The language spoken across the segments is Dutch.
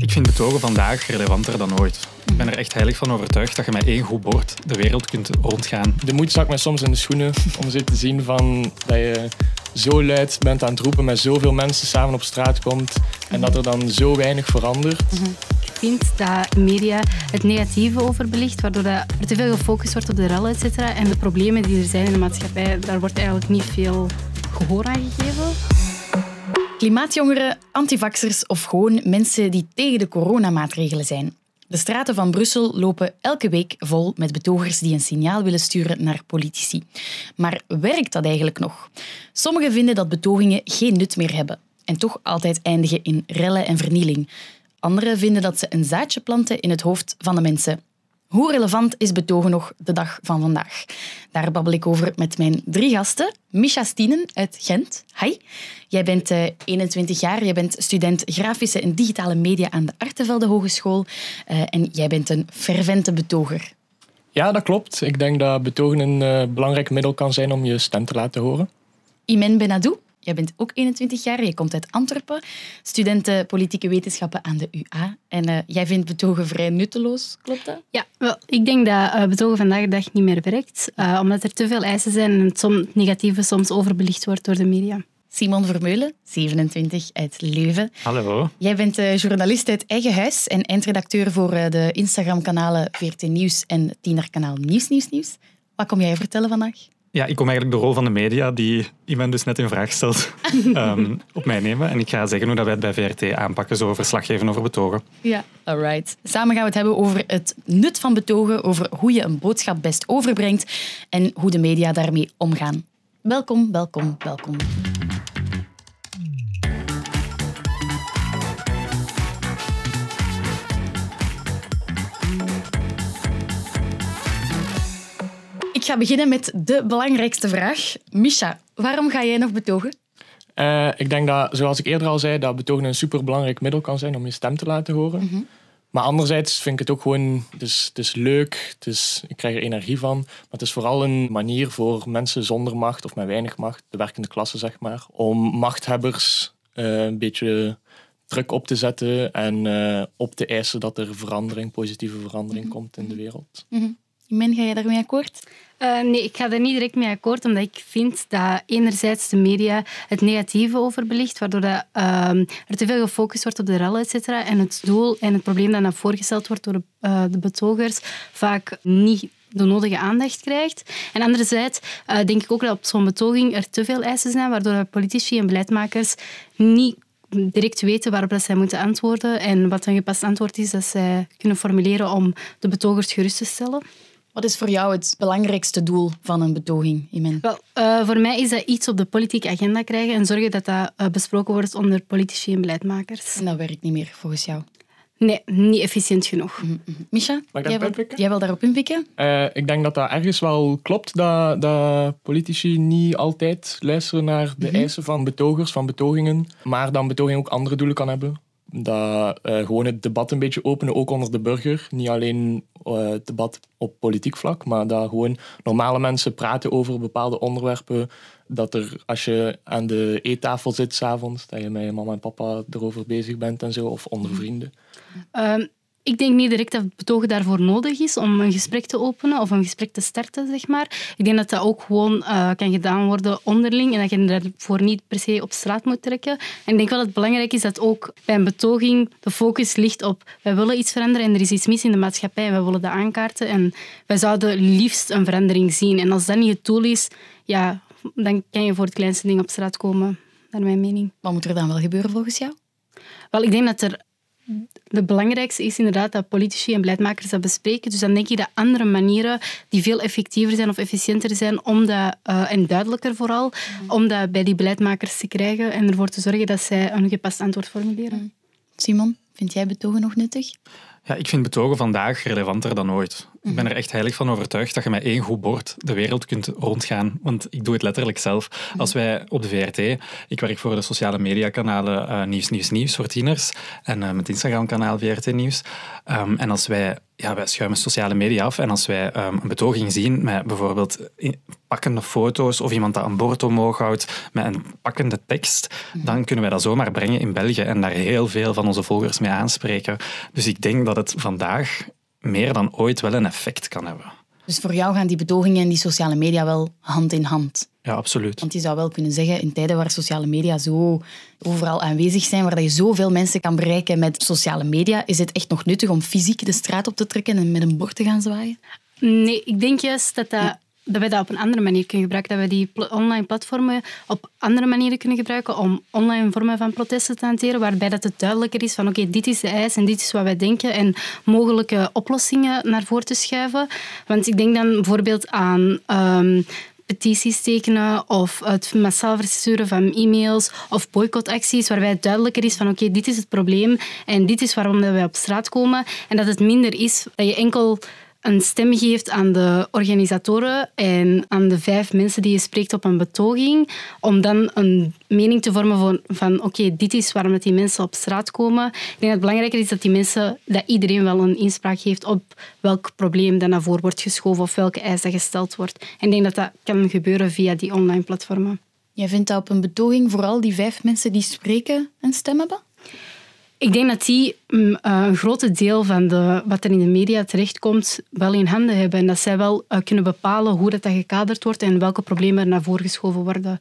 Ik vind betogen vandaag relevanter dan ooit. Ik ben er echt heilig van overtuigd dat je met één goed bord de wereld kunt rondgaan. De moed zakt mij soms in de schoenen om zo te zien van dat je zo luid bent aan het roepen, met zoveel mensen samen op straat komt en dat er dan zo weinig verandert. Ik vind dat de media het negatieve overbelicht, waardoor er te veel gefocust wordt op de rellen, et cetera. En de problemen die er zijn in de maatschappij, daar wordt eigenlijk niet veel gehoor aan gegeven. Klimaatjongeren, antivaxers of gewoon mensen die tegen de coronamaatregelen zijn. De straten van Brussel lopen elke week vol met betogers die een signaal willen sturen naar politici. Maar werkt dat eigenlijk nog? Sommigen vinden dat betogingen geen nut meer hebben en toch altijd eindigen in rellen en vernieling. Anderen vinden dat ze een zaadje planten in het hoofd van de mensen. Hoe relevant is betogen nog de dag van vandaag? Daar babbel ik over met mijn drie gasten. Misha Stienen uit Gent. Hi. Jij bent uh, 21 jaar, jij bent student grafische en digitale media aan de Artevelde Hogeschool uh, en jij bent een fervente betoger. Ja, dat klopt. Ik denk dat betogen een uh, belangrijk middel kan zijn om je stem te laten horen. Imen Benadou, Jij bent ook 21 jaar, je komt uit Antwerpen, studenten politieke wetenschappen aan de UA. En uh, jij vindt betogen vrij nutteloos, klopt dat? Ja, wel, ik denk dat uh, betogen vandaag de dag niet meer werkt, uh, omdat er te veel eisen zijn en het som, negatieve soms overbelicht wordt door de media. Simon Vermeulen, 27, uit Leuven. Hallo. Jij bent journalist uit eigen huis en eindredacteur voor de Instagram-kanalen VRT Nieuws en Tienerkanaal Nieuws Nieuws Nieuws. Wat kom jij vertellen vandaag? Ja, ik kom eigenlijk de rol van de media, die iemand dus net in vraag stelt, um, op mij nemen. En ik ga zeggen hoe dat wij het bij VRT aanpakken, zo verslag geven over betogen. Ja, alright. Samen gaan we het hebben over het nut van betogen, over hoe je een boodschap best overbrengt en hoe de media daarmee omgaan. Welkom, welkom, welkom. Ga beginnen met de belangrijkste vraag. Misha, waarom ga jij nog betogen? Uh, ik denk dat, zoals ik eerder al zei, dat betogen een superbelangrijk middel kan zijn om je stem te laten horen. Mm -hmm. Maar anderzijds vind ik het ook gewoon, het is, het is leuk, het is, ik krijg er energie van. Maar het is vooral een manier voor mensen zonder macht of met weinig macht, de werkende klasse zeg maar, om machthebbers uh, een beetje druk op te zetten en uh, op te eisen dat er verandering, positieve verandering mm -hmm. komt in de wereld. Mm -hmm. Men, ga je daarmee akkoord? Uh, nee, ik ga er niet direct mee akkoord, omdat ik vind dat enerzijds de media het negatieve overbelicht, waardoor dat, uh, er te veel gefocust wordt op de rellen, et cetera, en het doel en het probleem dat naar voorgesteld wordt door de, uh, de betogers vaak niet de nodige aandacht krijgt. En anderzijds uh, denk ik ook dat op zo'n betoging er te veel eisen zijn, waardoor politici en beleidmakers niet direct weten waarop zij moeten antwoorden en wat een gepast antwoord is dat zij kunnen formuleren om de betogers gerust te stellen. Wat is voor jou het belangrijkste doel van een betoging, Imen? Wel, uh, voor mij is dat iets op de politieke agenda krijgen en zorgen dat dat uh, besproken wordt onder politici en beleidmakers. En dat werkt niet meer, volgens jou? Nee, niet efficiënt genoeg. Mm -hmm. Misha, Mag ik jij, wil, inpikken? jij wil daarop inpikken? Uh, ik denk dat dat ergens wel klopt, dat, dat politici niet altijd luisteren naar de Mhm. eisen van betogers, van betogingen. Maar dan betoging ook andere doelen kan hebben. Dat uh, gewoon het debat een beetje openen, ook onder de burger. Niet alleen uh, het debat op politiek vlak, maar dat gewoon normale mensen praten over bepaalde onderwerpen. Dat er, als je aan de eettafel zit s'avonds, dat je met je mama en papa erover bezig bent en zo, of onder vrienden. Uh, ik denk niet direct dat het betogen daarvoor nodig is om een gesprek te openen of een gesprek te starten, zeg maar. Ik denk dat dat ook gewoon uh, kan gedaan worden onderling en dat je daarvoor niet per se op straat moet trekken. En ik denk wel dat het belangrijk is dat ook bij een betoging de focus ligt op wij willen iets veranderen en er is iets mis in de maatschappij en wij willen dat aankaarten en wij zouden liefst een verandering zien. En als dat niet het doel is, ja, dan kan je voor het kleinste ding op straat komen, naar mijn mening. Wat moet er dan wel gebeuren volgens jou? Wel, ik denk dat er het belangrijkste is inderdaad dat politici en beleidmakers dat bespreken. Dus dan denk ik dat andere manieren die veel effectiever zijn of efficiënter zijn om dat, uh, en duidelijker vooral, mm. om dat bij die beleidmakers te krijgen en ervoor te zorgen dat zij een gepast antwoord formuleren. Mm. Simon, vind jij betogen nog nuttig? Ja, ik vind betogen vandaag relevanter dan ooit. Ik ben er echt heilig van overtuigd dat je met één goed bord de wereld kunt rondgaan. Want ik doe het letterlijk zelf. Als wij op de VRT, ik werk voor de sociale mediakanalen uh, Nieuws, Nieuws, Nieuws voor tieners en uh, met Instagram-kanaal VRT Nieuws. Um, en als wij ja, wij schuimen sociale media af. En als wij um, een betoging zien met bijvoorbeeld pakkende foto's of iemand dat een bord omhoog houdt met een pakkende tekst, dan kunnen wij dat zomaar brengen in België en daar heel veel van onze volgers mee aanspreken. Dus ik denk dat het vandaag meer dan ooit wel een effect kan hebben. Dus voor jou gaan die betogingen en die sociale media wel hand in hand? Ja, absoluut. Want je zou wel kunnen zeggen, in tijden waar sociale media zo overal aanwezig zijn, waar je zoveel mensen kan bereiken met sociale media, is het echt nog nuttig om fysiek de straat op te trekken en met een bord te gaan zwaaien? Nee, ik denk juist dat dat dat wij dat op een andere manier kunnen gebruiken. Dat we die online platformen op andere manieren kunnen gebruiken om online vormen van protesten te hanteren, waarbij dat het duidelijker is van oké, dit is de eis en dit is wat wij denken en mogelijke oplossingen naar voren te schuiven. Want ik denk dan bijvoorbeeld aan um, petities tekenen of het massaal versturen van e-mails of boycottacties, waarbij het duidelijker is van oké, dit is het probleem en dit is waarom wij op straat komen. En dat het minder is dat je enkel een stem geeft aan de organisatoren en aan de vijf mensen die je spreekt op een betoging, om dan een mening te vormen van, van oké, dit is waarom die mensen op straat komen. Ik denk dat het belangrijker is dat die mensen, dat iedereen wel een inspraak heeft op welk probleem dat naar voren wordt geschoven of welke eis dat gesteld wordt. En ik denk dat dat kan gebeuren via die online platformen. Jij vindt dat op een betoging vooral die vijf mensen die spreken een stem hebben? Ik denk dat die mm, eh, een groot deel van de, wat er in de media terechtkomt wel in handen hebben. En dat zij wel uh, kunnen bepalen hoe dat, dat gekaderd wordt en welke problemen er naar voren geschoven worden.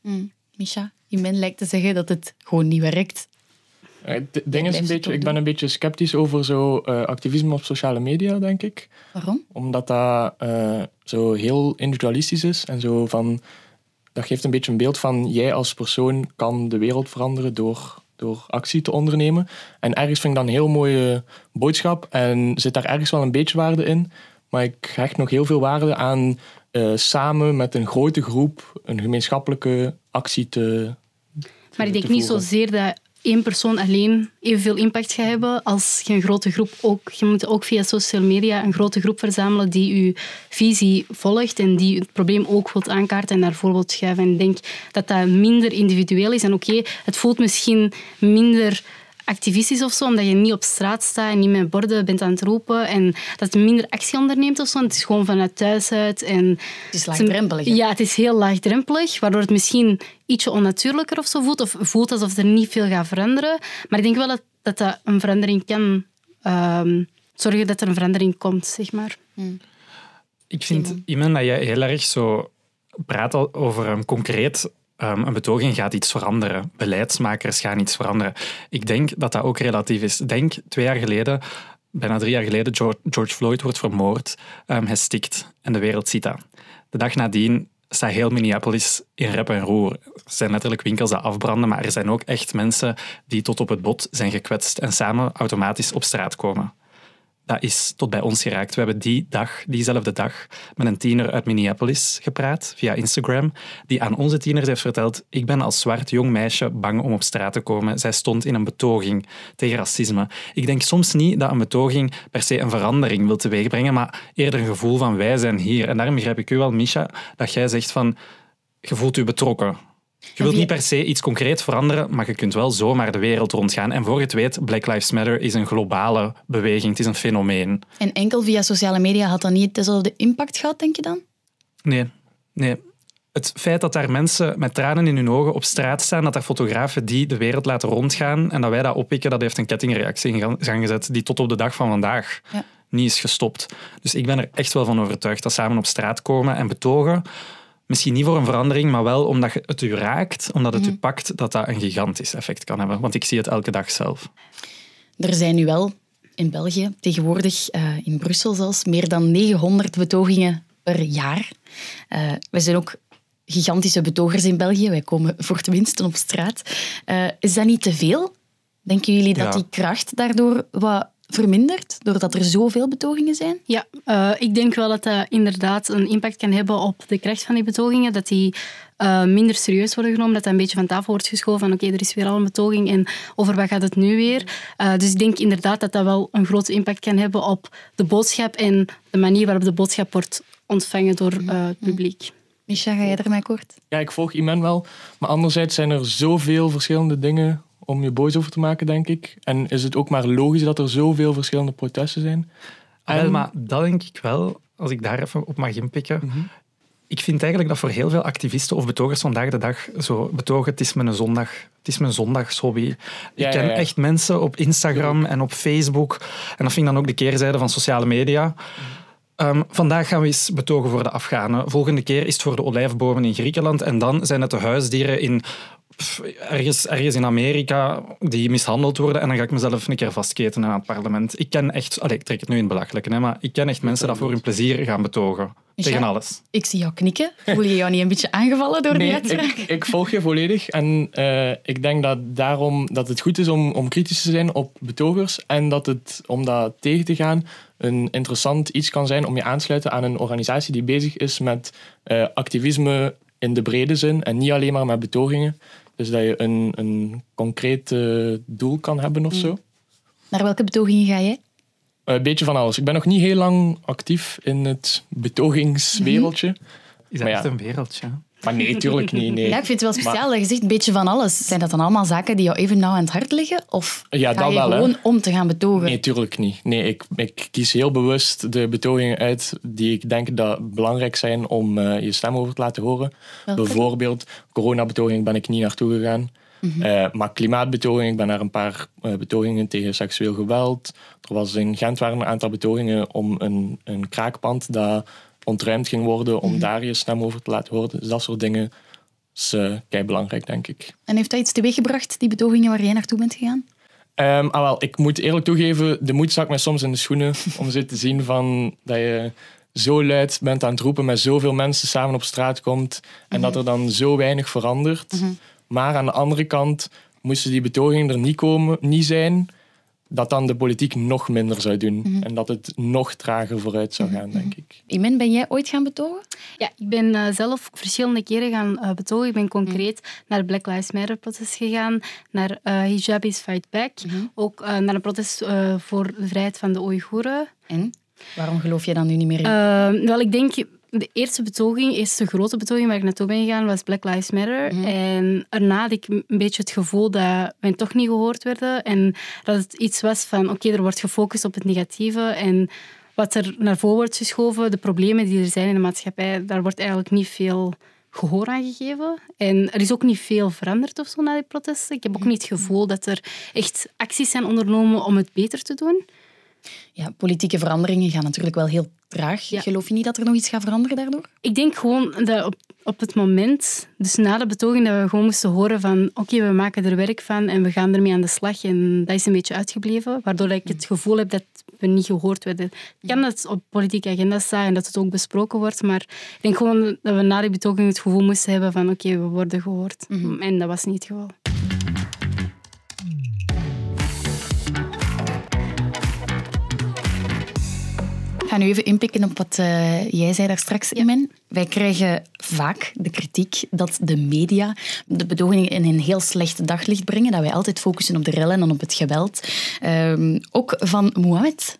Mm. Misha, men lijkt te zeggen dat het gewoon niet werkt. Het ding is een beetje, ik ben een beetje sceptisch over zo uh, activisme op sociale media, denk ik. Waarom? Omdat dat zo heel individualistisch is en zo van dat geeft een beetje een beeld van jij als persoon kan de wereld veranderen door door actie te ondernemen. En ergens vind ik dat een heel mooie boodschap en zit daar ergens wel een beetje waarde in. Maar ik hecht nog heel veel waarde aan uh, samen met een grote groep een gemeenschappelijke actie te. Maar ik denk niet zozeer dat één persoon alleen evenveel impact gaat hebben als je een grote groep ook... Je moet ook via social media een grote groep verzamelen die je visie volgt en die het probleem ook wilt aankaarten en naar wilt schuiven. En ik denk dat dat minder individueel is. En oké, het voelt misschien minder activistisch of zo, omdat je niet op straat staat en niet met borden bent aan het roepen en dat je minder actie onderneemt of zo. Het is gewoon vanuit thuis uit. En het is laagdrempelig. Ja, het is heel laagdrempelig, waardoor het misschien ietsje onnatuurlijker of zo voelt, of voelt alsof er niet veel gaat veranderen. Maar ik denk wel dat dat, dat een verandering kan um, zorgen dat er een verandering komt, zeg maar. Hmm. Ik vind, Iman, dat jij heel erg zo praat over een concreet um, een betoging gaat iets veranderen. Beleidsmakers gaan iets veranderen. Ik denk dat dat ook relatief is. Denk twee jaar geleden, bijna drie jaar geleden, George, Floyd wordt vermoord. Um, hij stikt en de wereld ziet dat. De dag nadien staat heel Minneapolis in rep en roer. Er zijn letterlijk winkels die afbranden, maar er zijn ook echt mensen die tot op het bot zijn gekwetst en samen automatisch op straat komen dat is tot bij ons geraakt. We hebben die dag, diezelfde dag, met een tiener uit Minneapolis gepraat via Instagram, die aan onze tieners heeft verteld: Ik ben als zwart jong meisje bang om op straat te komen. Zij stond in een betoging tegen racisme. Ik denk soms niet dat een betoging per se een verandering wil teweegbrengen, maar eerder een gevoel van wij zijn hier. En daarom begrijp ik u wel, Misha, dat jij zegt van je voelt u betrokken. Je wilt niet per se iets concreet veranderen, maar je kunt wel zomaar de wereld rondgaan. En voor je het weet, Black Lives Matter is een globale beweging, het is een fenomeen. En enkel via sociale media had dat niet dezelfde impact gehad, denk je dan? Nee, nee. Het feit dat daar mensen met tranen in hun ogen op straat staan, dat er fotografen die de wereld laten rondgaan en dat wij dat oppikken, dat heeft een kettingreactie in gang gezet die tot op de dag van vandaag ja. niet is gestopt. Dus ik ben er echt wel van overtuigd dat samen op straat komen en betogen misschien niet voor een verandering, maar wel omdat het u raakt, omdat het u mhm. pakt, dat dat een gigantisch effect kan hebben. Want ik zie het elke dag zelf. Er zijn nu wel in België, tegenwoordig uh, in Brussel zelfs, meer dan 900 betogingen per jaar. Uh, wij zijn ook gigantische betogers in België. Wij komen voor het minste op straat. Uh, is dat niet te veel? Denken jullie dat die kracht daardoor wat verminderd doordat er zoveel betogingen zijn? Ja, uh, ik denk wel dat dat inderdaad een impact kan hebben op de kracht van die betogingen. Dat die uh, minder serieus worden genomen, dat dat een beetje van tafel wordt geschoven van oké, er is weer al een betoging en over wat gaat het nu weer? Uh, dus ik denk inderdaad dat dat wel een grote impact kan hebben op de boodschap en de manier waarop de boodschap wordt ontvangen door het publiek. Misha, ga jij ermee kort? Ja, ik volg Iman wel. Maar anderzijds zijn er zoveel verschillende dingen om je boos over te maken, denk ik. En is het ook maar logisch dat er zoveel verschillende protesten zijn? En... maar dat denk ik wel, als ik daar even op mag inpikken. Mhm. Ik vind eigenlijk dat voor heel veel activisten of betogers vandaag de dag zo betogen, het is mijn zondag, het is mijn zondagshobby. ik ken echt mensen op Instagram en op Facebook. En dat vind ik dan ook de keerzijde van sociale media. Mhm. Ehm, vandaag gaan we eens betogen voor de Afghanen. Volgende keer is het voor de olijfbomen in Griekenland. En dan zijn het de huisdieren in ergens, ergens in Amerika die mishandeld worden en dan ga ik mezelf een keer vastketenen aan het parlement. Ik ken echt, allez, ik trek het nu in het belachelijke, hè, maar ik ken echt mensen die voor hun plezier gaan betogen. tegen alles. Ik zie jou knikken. Voel je jou niet een beetje aangevallen door die uitspraak? Ik, ik, volg je volledig en uh, ik denk dat daarom dat het goed is om, om kritisch te zijn op betogers en dat het, om dat tegen te gaan, een interessant iets kan zijn om je aansluiten aan een organisatie die bezig is met uh, activisme in de brede zin en niet alleen maar met betogingen. Dus dat je een, een concreet uh, doel kan hebben of mm. zo. Naar welke betogingen ga jij? Eh, een beetje van alles. Ik ben nog niet heel lang actief in het betogingswereldje. Is dat echt een wereldje? Maar nee, tuurlijk niet. Nee. Ja, ik vind het wel speciaal dat je zegt een beetje van alles. Zijn dat dan allemaal zaken die jou even nauw aan het hart liggen? Of ja, ga je wel, gewoon om te gaan betogen? Nee, tuurlijk niet. Nee, ik, ik kies heel bewust de betogingen uit die ik denk dat belangrijk zijn om uh, je stem over te laten horen. Welke? Bijvoorbeeld, coronabetoging ben ik niet naartoe gegaan. Mm -hmm. uh, maar klimaatbetogingen, ik ben naar een paar uh, betogingen tegen seksueel geweld. Er was in Gent waren een aantal betogingen om een, een kraakpand dat ontruimd ging worden om mhm. daar je stem over te laten horen. Dus dat soort dingen is uh, kei belangrijk, denk ik. En heeft dat iets teweeggebracht, die betogingen waar jij naartoe bent gegaan? Um, ah, wel, ik moet eerlijk toegeven, de moed zak mij soms in de schoenen om zo te zien van dat je zo luid bent aan het roepen, met zoveel mensen samen op straat komt en dat mhm. er dan zo weinig verandert. Mhm. Maar aan de andere kant moesten die betogingen er niet, komen, niet zijn, dat dan de politiek nog minder zou doen. Mhm. En dat het nog trager vooruit zou gaan, denk ik. Imen, ben jij ooit gaan betogen? Ja, ik ben uh, zelf verschillende keren gaan uh, betogen. Ik ben concreet mhm. naar het Black Lives Matter protest gegaan, naar uh, Hijabis Fight Back, mhm. ook naar een protest voor de vrijheid van de Oeigoeren. En? Waarom geloof je dan nu niet meer in? wel, ik denk de eerste betoging, eerste grote betoging waar ik naartoe ben gegaan, was Black Lives Matter. Mhm. En daarna had ik een beetje het gevoel dat wij toch niet gehoord werden. En dat het iets was van, oké, er wordt gefocust op het negatieve. En wat er naar voren wordt geschoven, de problemen die er zijn in de maatschappij, daar wordt eigenlijk niet veel gehoor aan gegeven. En er is ook niet veel veranderd of zo na die protesten. Ik heb ook niet het gevoel dat er echt acties zijn ondernomen om het beter te doen. Ja, politieke veranderingen gaan natuurlijk wel heel traag. Geloof je niet dat er nog iets gaat veranderen daardoor? Ik denk gewoon dat op, op het moment, dus na de betoging, dat we gewoon moesten horen van oké, we maken er werk van en we gaan ermee aan de slag. En dat is een beetje uitgebleven, waardoor ik het gevoel heb dat we niet gehoord werden. Ik kan dat het op politieke agenda staat en dat het ook besproken wordt, maar ik denk gewoon dat we na die betoging het gevoel moesten hebben van oké, we worden gehoord. Mhm. En dat was niet het geval. Ga nu even inpikken op wat uh, jij zei daar straks, Imen. Wij krijgen vaak de kritiek dat de media de bedogingen in een heel slecht daglicht brengen. Dat wij altijd focussen op de rellen en op het geweld. Uh, ook van Mohamed.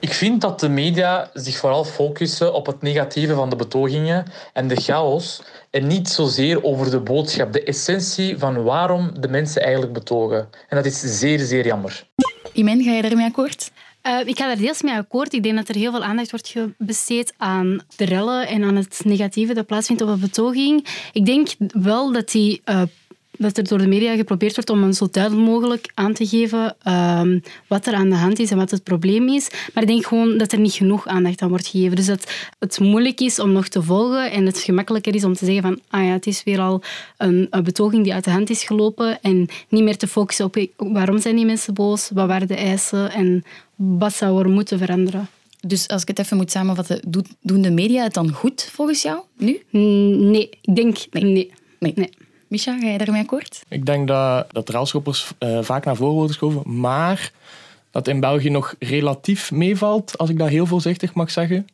Ik vind dat de media zich vooral focussen op het negatieve van de betogingen en de chaos en niet zozeer over de boodschap, de essentie van waarom de mensen eigenlijk betogen. En dat is zeer, zeer jammer. Imen, ga je daarmee akkoord? Uh, ik ga daar deels mee akkoord. Ik denk dat er heel veel aandacht wordt besteed aan de rellen en aan het negatieve dat plaatsvindt op een betoging. Ik denk wel dat die uh, dat er door de media geprobeerd wordt om zo duidelijk mogelijk aan te geven um, wat er aan de hand is en wat het probleem is. Maar ik denk gewoon dat er niet genoeg aandacht aan wordt gegeven. Dus dat het moeilijk is om nog te volgen en het gemakkelijker is om te zeggen van ah ja, het is weer al een, een betoging die uit de hand is gelopen en niet meer te focussen op waarom zijn die mensen boos, wat waren de eisen en wat zou er moeten veranderen. Dus als ik het even moet samenvatten, doen de media het dan goed volgens jou nu? Nee, ik denk nee. nee. nee. Micha, ga je daarmee akkoord? Ik denk dat, dat relschoppers uh, vaak naar voren worden geschoven, maar dat in België nog relatief meevalt, als ik dat heel voorzichtig mag zeggen.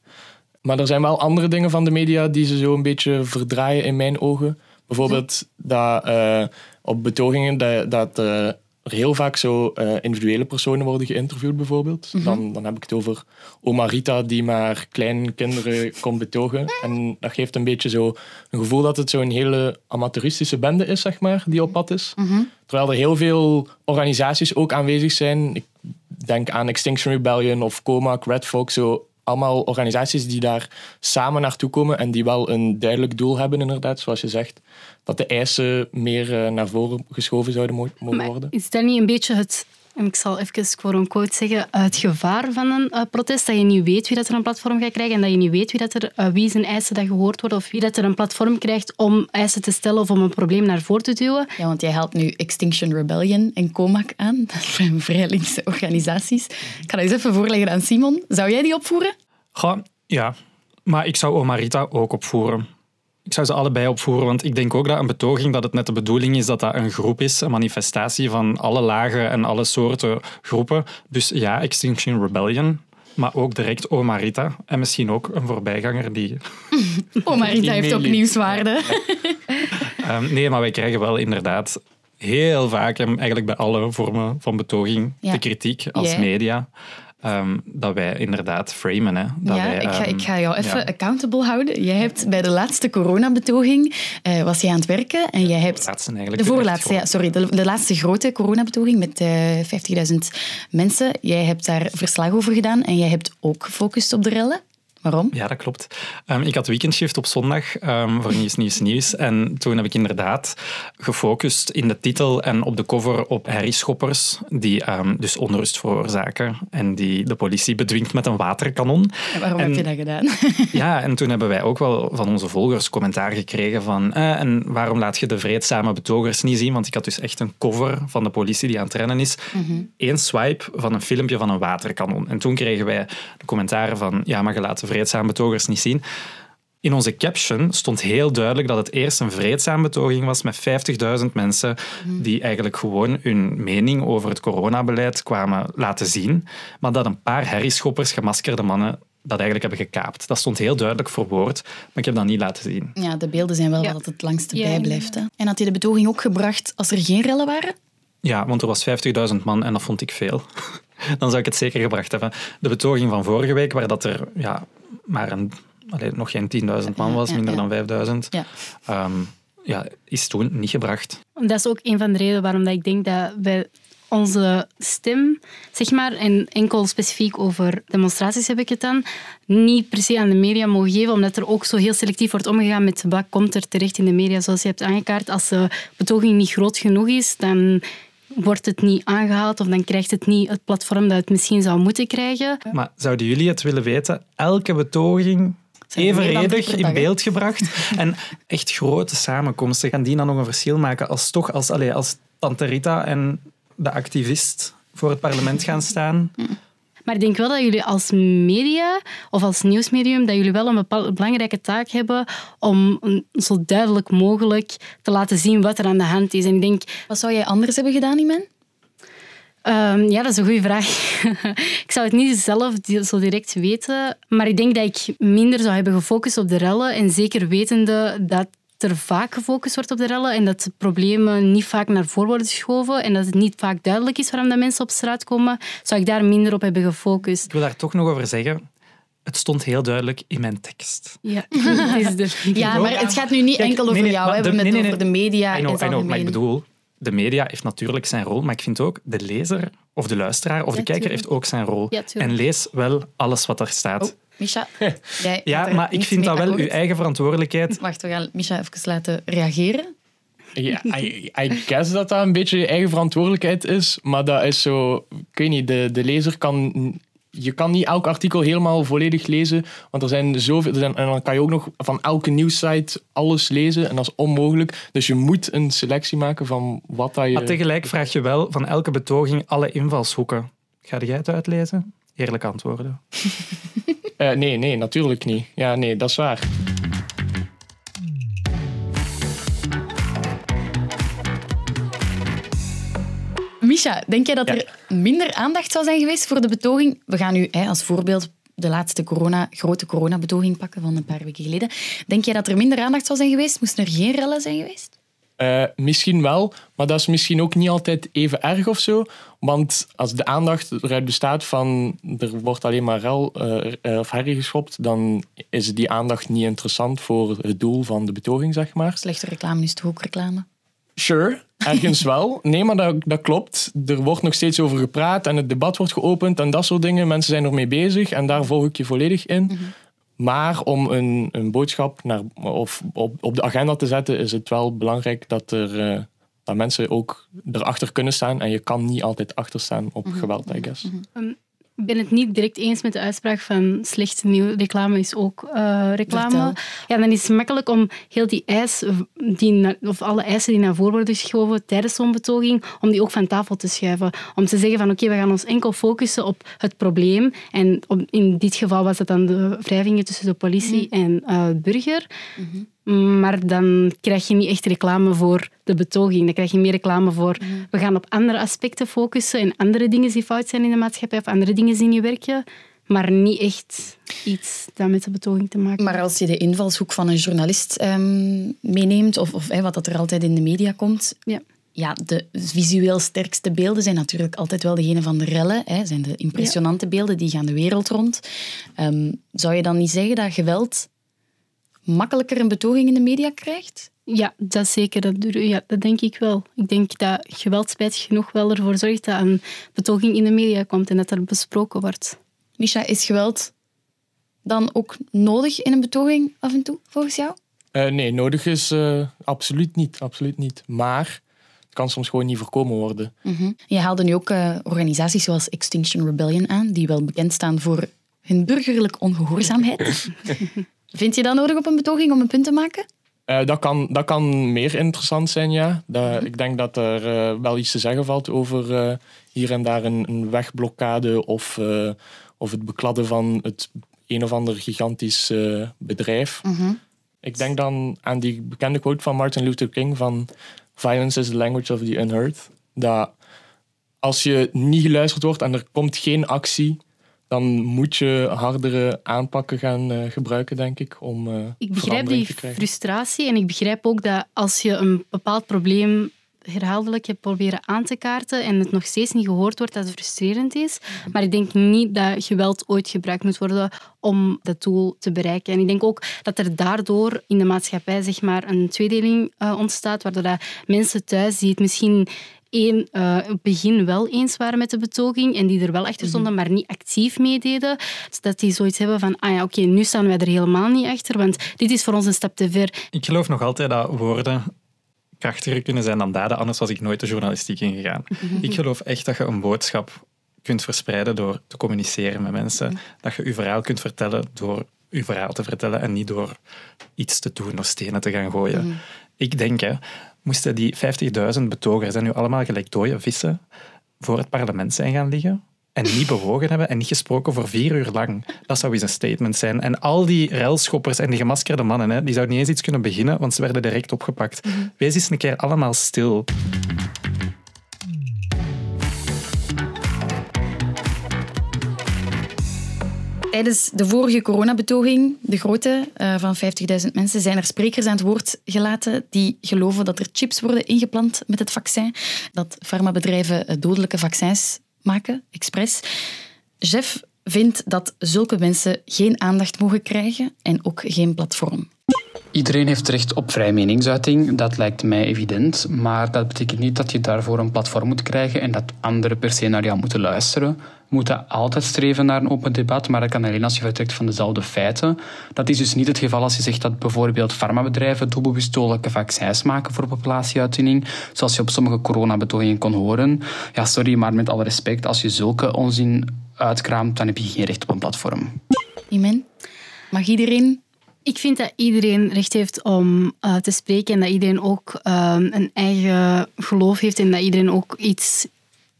Maar er zijn wel andere dingen van de media die ze zo een beetje verdraaien in mijn ogen. Bijvoorbeeld dat uh, op betogingen dat, dat uh, er heel vaak zo uh, individuele personen worden geïnterviewd, bijvoorbeeld. Mm -hmm. dan, dan heb ik het over oma Rita die maar kleine kinderen komt betogen. En dat geeft een beetje zo een gevoel dat het zo'n hele amateuristische bende is, zeg maar, die op pad is. Mm -hmm. Terwijl er heel veel organisaties ook aanwezig zijn. Ik denk aan Extinction Rebellion of COMAC, Red Folk, zo allemaal organisaties die daar samen naartoe komen en die wel een duidelijk doel hebben, inderdaad, zoals je zegt. Dat de eisen meer uh, naar voren geschoven zouden mo mogen maar worden. Is dat niet een beetje het, en ik zal even quote-unquote zeggen, het gevaar van een uh, protest? Dat je niet weet wie dat er een platform gaat krijgen en dat je niet weet wie, dat er, uh, wie zijn eisen dat gehoord worden of wie dat er een platform krijgt om eisen te stellen of om een probleem naar voren te duwen. Ja, want jij haalt nu Extinction Rebellion en COMAC aan. Dat zijn vrij linkse organisaties. Ik ga dat eens even voorleggen aan Simon. Zou jij die opvoeren? Goh, ja, maar ik zou Omarita ook opvoeren. Ik zou ze allebei opvoeren, want ik denk ook dat een betoging dat het net de bedoeling is dat dat een groep is, een manifestatie van alle lagen en alle soorten groepen. Dus ja, Extinction Rebellion, maar ook direct Omarita. En misschien ook een voorbijganger die... Omarita heeft ook nieuwswaarde. um, nee, maar wij krijgen wel inderdaad heel vaak, eigenlijk bij alle vormen van betoging, ja. de kritiek als yeah. media. Um, dat wij inderdaad framen. Hè. Dat ja, wij, ik, ga, um, ik ga jou even ja. accountable houden. Jij hebt bij de laatste coronabetoging uh, was je aan het werken en jij hebt... De laatste eigenlijk. De voorlaatste, ja, sorry. De, de laatste grote coronabetoging met uh, 50.000 mensen. Jij hebt daar verslag over gedaan en jij hebt ook gefocust op de rellen. Waarom? Ja, dat klopt. Um, ik had weekendshift op zondag um, voor Nieuws, Nieuws, Nieuws. En toen heb ik inderdaad gefocust in de titel en op de cover op herrieschoppers, die um, dus onrust veroorzaken en die de politie bedwingt met een waterkanon. En waarom en, heb je dat gedaan? ja, en toen hebben wij ook wel van onze volgers commentaar gekregen van eh, en waarom laat je de vreedzame betogers niet zien? Want ik had dus echt een cover van de politie die aan het rennen is. Mm -hmm. Eén swipe van een filmpje van een waterkanon. En toen kregen wij de commentaren van ja, maar je laat de vreedzame betogers niet zien. In onze caption stond heel duidelijk dat het eerst een vreedzame betoging was met 50.000 mensen die eigenlijk gewoon hun mening over het coronabeleid kwamen laten zien, maar dat een paar herrieschoppers, gemaskerde mannen dat eigenlijk hebben gekaapt. Dat stond heel duidelijk verwoord, maar ik heb dat niet laten zien. Ja, de beelden zijn wel ja. wat het langste ja, bijblijft. Hè? En had je de betoging ook gebracht als er geen rellen waren? Ja, want er was 50.000 man en dat vond ik veel. Dan zou ik het zeker gebracht hebben. De betoging van vorige week, waar dat er ja, maar een, nog geen 10.000 man was, minder ja, ja. dan 5.000, ja. Um, ja, is toen niet gebracht. Dat is ook een van de redenen waarom dat ik denk dat wij onze stem, zeg maar, en enkel specifiek over demonstraties heb ik het dan, niet per se aan de media mogen geven, omdat er ook zo heel selectief wordt omgegaan met wat komt er terecht in de media, zoals je hebt aangekaart. Als de betoging niet groot genoeg is, dan wordt het niet aangehaald of dan krijgt het niet het platform dat het misschien zou moeten krijgen. Maar zouden jullie het willen weten? Elke betoging evenredig in beeld gebracht. en echt grote samenkomsten. Gaan die dan nog een verschil maken als toch als, allez, als Tante Rita en de activist voor het parlement gaan staan? Maar ik denk wel dat jullie als media of als nieuwsmedium dat jullie wel een bepaalde belangrijke taak hebben om zo duidelijk mogelijk te laten zien wat er aan de hand is. En ik denk, wat zou jij anders hebben gedaan, Iman? Um, ja, dat is een goede vraag. ik zou het niet zelf zo direct weten, maar ik denk dat ik minder zou hebben gefocust op de rellen en zeker wetende dat er vaak gefocust wordt op de rellen en dat de problemen niet vaak naar voren worden geschoven en dat het niet vaak duidelijk is waarom dat mensen op straat komen, zou ik daar minder op hebben gefocust. Ik wil daar toch nog over zeggen. Het stond heel duidelijk in mijn tekst. Ja, ja maar het gaat nu niet Kijk, enkel over nee, nee, jou, we hebben het nee, over de media. I know, I know, maar ik bedoel, de media heeft natuurlijk zijn rol, maar ik vind ook de lezer of de luisteraar of de kijker heeft ook zijn rol. Ja, en lees wel alles wat er staat. Oh. Misha, jij ja, maar ik vind dat wel akkoord. uw eigen verantwoordelijkheid. Wacht, we gaan Misha even laten reageren. Ja, I, I guess dat dat een beetje je eigen verantwoordelijkheid is, maar dat is zo... Ik weet niet, de, de lezer kan... Je kan niet elk artikel helemaal volledig lezen, want er zijn zoveel... Er zijn, en dan kan je ook nog van elke nieuwssite alles lezen, en dat is onmogelijk. Dus je moet een selectie maken van wat dat je... Maar tegelijk vraag je wel van elke betoging alle invalshoeken. Ga jij het uitlezen? Eerlijk antwoorden. Uh, nee, nee, natuurlijk niet. Ja, nee, dat is waar. Misha, denk jij dat er minder aandacht zou zijn geweest voor de betoging? We gaan nu hè, als voorbeeld de laatste corona, grote coronabetoging pakken van een paar weken geleden. Denk jij dat er minder aandacht zou zijn geweest? Moesten er geen rellen zijn geweest? Uh, misschien wel, maar dat is misschien ook niet altijd even erg of zo. Want als de aandacht eruit bestaat van er wordt alleen maar rel uh, of herrie geschopt, dan is die aandacht niet interessant voor het doel van de betoging, zeg maar. Slechte reclame is toch ook reclame? Sure, ergens wel. Nee, maar dat, dat klopt. Er wordt nog steeds over gepraat en het debat wordt geopend en dat soort dingen. Mensen zijn ermee bezig en daar volg ik je volledig in. Mhm. Maar om een, een boodschap naar, of op, op de agenda te zetten, is het wel belangrijk dat, er, uh, dat mensen ook erachter kunnen staan. En je kan niet altijd achter staan op mhm. geweld, I guess. Um, ik ben het niet direct eens met de uitspraak van slechte nieuw reclame is ook uh, reclame. Ja, dan is het makkelijk om heel die eis, die, of alle eisen die naar voren worden geschoven tijdens zo'n betoging, om die ook van tafel te schuiven. Om te zeggen van oké, we gaan ons enkel focussen op het probleem. En in dit geval was dat dan de wrijvingen tussen de politie mhm. en uh, burger. Mhm. Maar dan krijg je niet echt reclame voor de betoging. Dan krijg je meer reclame voor we gaan op andere aspecten focussen en andere dingen die fout zijn in de maatschappij of andere dingen die niet werken. Maar niet echt iets dat met de betoging te maken Maar als je de invalshoek van een journalist ehm, meeneemt, of, of wat dat er altijd in de media komt, ja. Ja, de visueel sterkste beelden zijn natuurlijk altijd wel degene van de rellen. Hè, zijn de impressionante beelden, die gaan de wereld rond. Um, zou je dan niet zeggen dat geweld makkelijker een betoging in de media krijgt? Ja, dat zeker. Dat, ja, dat denk ik wel. Ik denk dat geweld spijtig genoeg wel ervoor zorgt dat een betoging in de media komt en dat er besproken wordt. Misha, is geweld dan ook nodig in een betoging af en toe, volgens jou? Uh, nee, nodig is uh, absoluut niet. Absoluut niet. Maar het kan soms gewoon niet voorkomen worden. Mm Je haalde nu ook uh, organisaties zoals Extinction Rebellion aan, die wel bekend staan voor hun burgerlijke ongehoorzaamheid. Vind je dat nodig op een betoging om een punt te maken? Uh, dat, kan, dat kan meer interessant zijn, ja. Dat, mhm. Ik denk dat er uh, wel iets te zeggen valt over uh, hier en daar een, een wegblokkade of, of het bekladden van het een of ander gigantisch bedrijf. Mhm. Ik denk dan aan die bekende quote van Martin Luther King van Violence is the language of the unheard. Dat als je niet geluisterd wordt en er komt geen actie, dan moet je hardere aanpakken gaan uh, gebruiken, denk ik, om uh, Ik begrijp die frustratie en ik begrijp ook dat als je een bepaald probleem herhaaldelijk hebt proberen aan te kaarten en het nog steeds niet gehoord wordt, dat het frustrerend is. Maar ik denk niet dat geweld ooit gebruikt moet worden om dat doel te bereiken. En ik denk ook dat er daardoor in de maatschappij zeg maar, een tweedeling uh, ontstaat, waardoor dat mensen thuis die het misschien één, uh, het begin wel eens waren met de betoging en die er wel achter stonden, mhm. maar niet actief meededen. Dat die zoiets hebben van, ah ja, oké, nu staan wij er helemaal niet achter, want dit is voor ons een stap te ver. Ik geloof nog altijd dat woorden krachtiger kunnen zijn dan daden, anders was ik nooit de journalistiek ingegaan. Mhm. Ik geloof echt dat je een boodschap kunt verspreiden door te communiceren met mensen. Mhm. Dat je je verhaal kunt vertellen door je verhaal te vertellen en niet door iets te doen of stenen te gaan gooien. Ik denk, hè, moesten die 50.000 betogers en nu allemaal gelijk dode vissen voor het parlement zijn gaan liggen en niet bewogen hebben en niet gesproken voor vier uur lang. Dat zou eens een statement zijn. En al die railschoppers en die gemaskerde mannen, hè, die zouden niet eens iets kunnen beginnen, want ze werden direct opgepakt. Mhm. Wees eens een keer allemaal stil. Tijdens de vorige coronabetoging, de grote uh, van 50.000 mensen, zijn er sprekers aan het woord gelaten die geloven dat er chips worden ingeplant met het vaccin, dat farmabedrijven dodelijke vaccins maken, expres. Jeff vindt dat zulke mensen geen aandacht mogen krijgen en ook geen platform. Iedereen heeft recht op vrije meningsuiting, dat lijkt mij evident. Maar dat betekent niet dat je daarvoor een platform moet krijgen en dat anderen per se naar jou moeten luisteren. We moeten altijd streven naar een open debat, maar dat kan alleen als je vertrekt van dezelfde feiten. Dat is dus niet het geval als je zegt dat bijvoorbeeld farmabedrijven doelbewust dodelijke vaccins maken voor populatieuitdunning, zoals je op sommige coronabetogingen kon horen. Ja, sorry, maar met alle respect, als je zulke onzin uitkraamt, dan heb je geen recht op een platform. Imen, mag iedereen ik vind dat iedereen recht heeft om uh, te spreken en dat iedereen ook uh, een eigen geloof heeft en dat iedereen ook iets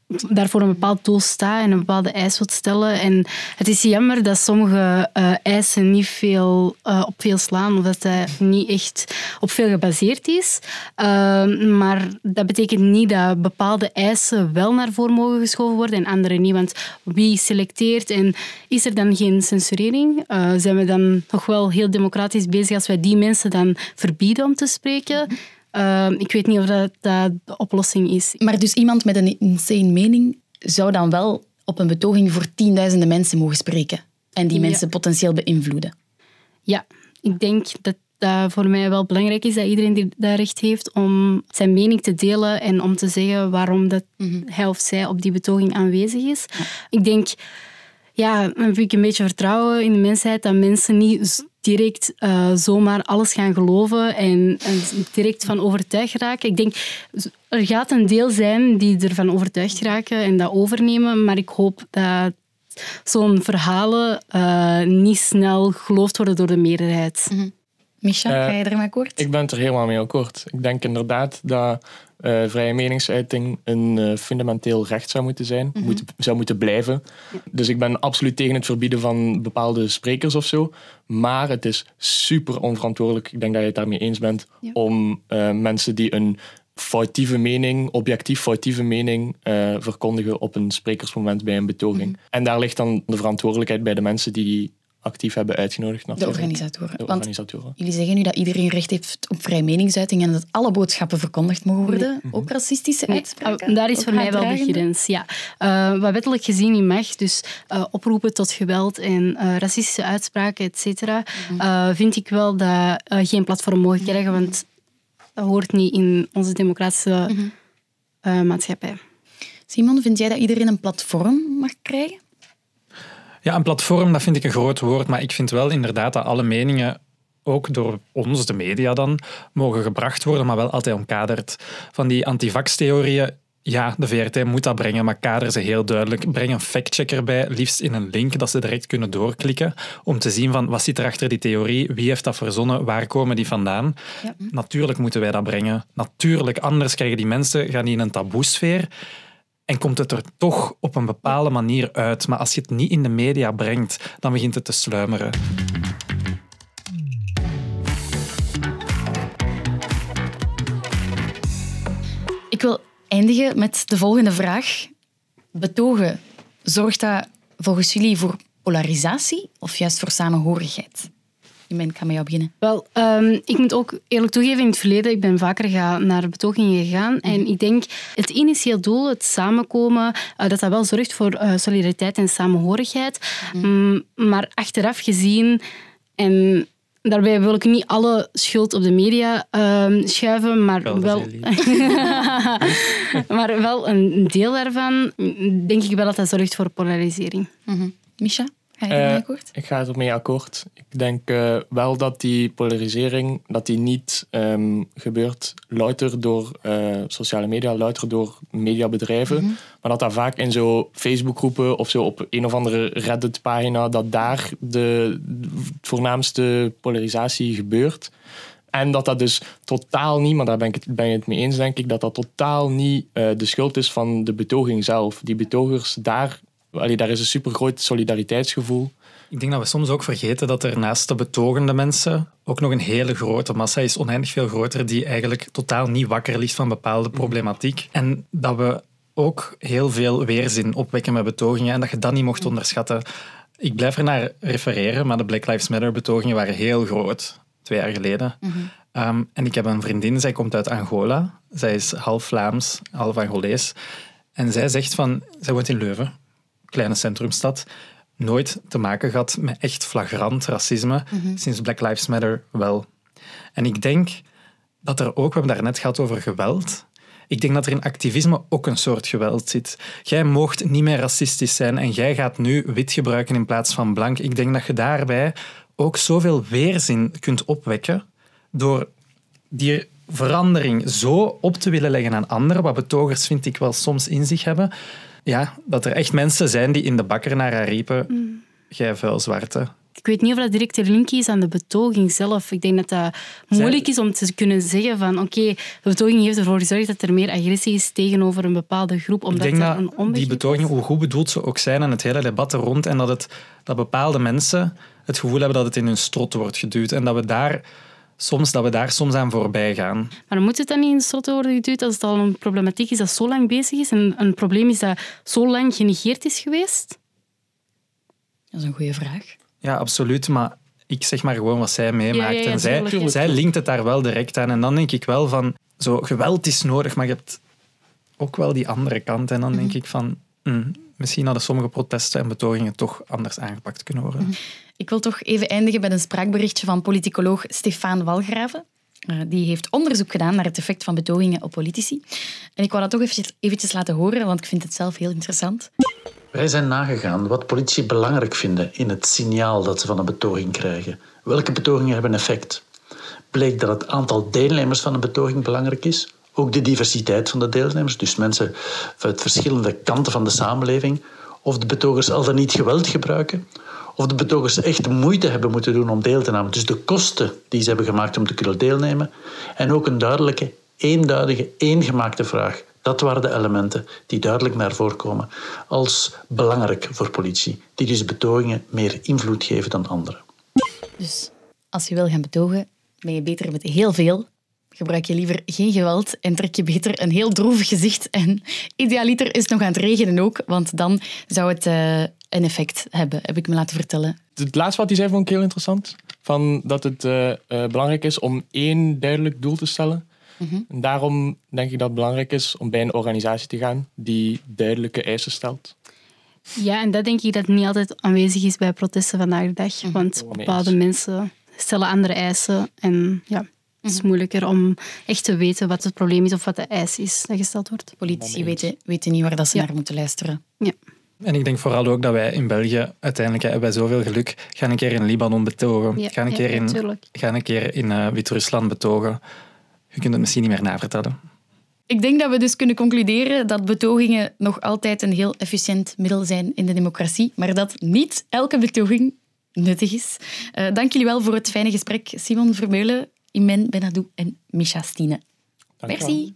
daarvoor een bepaald doel staat en een bepaalde eis wilt stellen. En het is jammer dat sommige uh, eisen niet veel, uh, op veel slaan of dat dat niet echt op veel gebaseerd is. Uh, maar dat betekent niet dat bepaalde eisen wel naar voren mogen geschoven worden en andere niet. Want wie selecteert en is er dan geen censurering? Uh, zijn we dan nog wel heel democratisch bezig als wij die mensen dan verbieden om te spreken? Uh, ik weet niet of dat, dat, de oplossing is. Maar dus iemand met een insane mening zou dan wel op een betoging voor tienduizenden mensen mogen spreken en die mensen potentieel beïnvloeden? Ja, ik denk dat dat voor mij wel belangrijk is dat iedereen die dat recht heeft om zijn mening te delen en om te zeggen waarom dat mm hij of zij op die betoging aanwezig is. Ja. Ik denk, ja, dan heb ik een beetje vertrouwen in de mensheid dat mensen niet direct uh, zomaar alles gaan geloven en, direct van overtuigd raken. Ik denk, er gaat een deel zijn die ervan overtuigd raken en dat overnemen, maar ik hoop dat zo'n verhalen uh, niet snel geloofd worden door de meerderheid. -hmm. Micha, ga je ermee akkoord? Ik ben het er helemaal mee akkoord. Ik denk inderdaad dat uh, vrije meningsuiting een uh, fundamenteel recht zou moeten zijn, mm -hmm. moet, zou moeten blijven. Ja. Dus ik ben absoluut tegen het verbieden van bepaalde sprekers of zo. Maar het is super onverantwoordelijk, ik denk dat je het daarmee eens bent, ja. om uh, mensen die een foutieve mening, objectief foutieve mening, verkondigen op een sprekersmoment bij een betoging. Mm -hmm. En daar ligt dan de verantwoordelijkheid bij de mensen die actief hebben uitgenodigd. De organisatoren. De organisatoren. Want jullie zeggen nu dat iedereen recht heeft op vrije meningsuiting en dat alle boodschappen verkondigd mogen worden. Nee. Ook racistische nee. uitspraken? Daar is voor mij wel de grens, ja. Uh, wat wettelijk gezien niet mag, dus uh, oproepen tot geweld en uh, racistische uitspraken, et cetera, -hmm. vind ik wel dat geen platform mogen krijgen, want dat hoort niet in onze democratische maatschappij. Simon, vind jij dat iedereen een platform mag krijgen? Ja, een platform, dat vind ik een groot woord, maar ik vind wel inderdaad dat alle meningen ook door ons, de media dan, mogen gebracht worden, maar wel altijd omkaderd. Van die antivax-theorieën, ja, de VRT moet dat brengen, maar kader ze heel duidelijk. Breng een factchecker bij, liefst in een link dat ze direct kunnen doorklikken, om te zien van wat zit er achter die theorie, wie heeft dat verzonnen, waar komen die vandaan. Ja. Natuurlijk moeten wij dat brengen. Natuurlijk, anders krijgen die mensen, gaan die in een taboesfeer en komt het er toch op een bepaalde manier uit. Maar als je het niet in de media brengt, dan begint het te sluimeren. Ik wil eindigen met de volgende vraag. Betogen, zorgt dat volgens jullie voor polarisatie of juist voor samenhorigheid? Ik ga met jou beginnen. Wel, um, ik moet ook eerlijk toegeven, in het verleden, ik ben vaker ga, naar betogingen gegaan. Mm -hmm. En ik denk, het initieel doel, het samenkomen, uh, dat dat wel zorgt voor uh, solidariteit en samenhorigheid. Mm -hmm. um, maar achteraf gezien, en daarbij wil ik niet alle schuld op de media uh, schuiven, maar wel, wel, maar wel een deel daarvan, denk ik wel dat dat zorgt voor polarisering. Mm -hmm. Misha? Ga je ermee akkoord? Ik ga ermee akkoord. Ik denk uh, wel dat die polarisering dat die niet um, gebeurt louter door uh, sociale media, louter door mediabedrijven, mm -hmm. maar dat dat vaak in zo Facebookgroepen of zo op een of andere Reddit-pagina, dat daar de voornaamste polarisatie gebeurt. En dat dat dus totaal niet, maar daar ben ik het, ben je het mee eens, denk ik, dat dat totaal niet uh, de schuld is van de betoging zelf. Die betogers daar Allee, daar is een supergroot solidariteitsgevoel. Ik denk dat we soms ook vergeten dat er naast de betogende mensen ook nog een hele grote massa is, oneindig veel groter, die eigenlijk totaal niet wakker ligt van bepaalde problematiek. En dat we ook heel veel weerzin opwekken met betogingen en dat je dat niet mocht onderschatten. Ik blijf er naar refereren, maar de Black Lives Matter betogingen waren heel groot, twee jaar geleden. Mm -hmm. um, en ik heb een vriendin, zij komt uit Angola. Zij is half Vlaams, half Angolees. En zij zegt van, zij woont in Leuven kleine centrumstad, nooit te maken gehad met echt flagrant racisme. Mm -hmm. Sinds Black Lives Matter wel. En ik denk dat er ook, we hebben net gehad over geweld. Ik denk dat er in activisme ook een soort geweld zit. Jij moogt niet meer racistisch zijn en jij gaat nu wit gebruiken in plaats van blank. Ik denk dat je daarbij ook zoveel weerzin kunt opwekken door die verandering zo op te willen leggen aan anderen, wat betogers vind ik wel soms in zich hebben, ja, dat er echt mensen zijn die in de bakker naar haar riepen, mm. jij vuil zwarte. ik weet niet of dat direct de link is aan de betoging zelf. Ik denk dat dat moeilijk is om te kunnen zeggen van oké, de betoging heeft ervoor gezorgd dat er meer agressie is tegenover een bepaalde groep. Omdat ik denk een dat die betogingen, hoe goed bedoeld ze ook zijn en het hele debat er rond, en dat, het, dat bepaalde mensen het gevoel hebben dat het in hun strot wordt geduwd. En dat we daar soms, dat we daar soms aan voorbij gaan. Maar moet het dan niet in de worden geduwd als het al een problematiek is dat zo lang bezig is en een probleem is dat zo lang genegeerd is geweest? Dat is een goede vraag. Ja, absoluut. Maar ik zeg maar gewoon wat zij meemaakt. en zij, zij linkt het daar wel direct aan. En dan denk ik wel van, zo geweld is nodig, maar je hebt ook wel die andere kant. En dan denk mhm. ik van, hm, misschien hadden sommige protesten en betogingen toch anders aangepakt kunnen worden. Mhm. Ik wil toch even eindigen met een spraakberichtje van politicoloog Stefan Walgraven. Eh, die heeft onderzoek gedaan naar het effect van betogingen op politici. En ik wou dat toch eventjes, laten horen, want ik vind het zelf heel interessant. Wij zijn nagegaan wat politici belangrijk vinden in het signaal dat ze van een betoging krijgen. Welke betogingen hebben effect? Bleek dat het aantal deelnemers van een betoging belangrijk is. Ook de diversiteit van de deelnemers, dus mensen uit verschillende kanten van de samenleving. Of de betogers al dan niet geweld gebruiken. Of de betogers echt moeite hebben moeten doen om deel te nemen. Dus de kosten die ze hebben gemaakt om te kunnen deelnemen. En ook een duidelijke, eenduidige, eengemaakte vraag. Dat waren de elementen die duidelijk naar voren komen als belangrijk voor politie, die dus betogingen meer invloed geven dan anderen. Dus als je wil gaan betogen, ben je beter met heel veel. Gebruik je liever geen geweld en trek je beter een heel droevig gezicht. En idealiter is het nog aan het regenen ook, want dan zou het uh, een effect hebben, heb ik me laten vertellen. Het laatste wat hij zei vond ik heel interessant. Van dat het uh, uh, belangrijk is om één duidelijk doel te stellen. Mhm. En daarom denk ik dat het belangrijk is om bij een organisatie te gaan die duidelijke eisen stelt. Ja, en dat denk ik dat niet altijd aanwezig is bij protesten vandaag de dag. Mhm. Want bepaalde mensen stellen andere eisen. En ja, het is mhm. moeilijker om echt te weten wat het probleem is of wat de eis is dat gesteld wordt. Politici weten, weten niet waar dat ze naar moeten luisteren. Ja. En ik denk vooral ook dat wij in België uiteindelijk hebben wij zoveel geluk. Gaan een keer in Libanon betogen. Ja, gaan een keer in, gaan een keer in uh, Wit-Rusland betogen je kunt het misschien niet meer navertellen. Ik denk dat we dus kunnen concluderen dat betogingen nog altijd een heel efficiënt middel zijn in de democratie, maar dat niet elke betoging nuttig is. Uh, dank jullie wel voor het fijne gesprek, Simon Vermeulen, Imen Benadou en Misha Stine. Merci.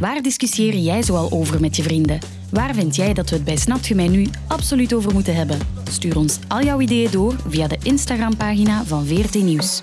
Waar discussieer jij zoal over met je vrienden? Waar vind jij dat we het bij Snapt mij nu absoluut over moeten hebben? Stuur ons al jouw ideeën door via de Instagram-pagina van VRT Nieuws.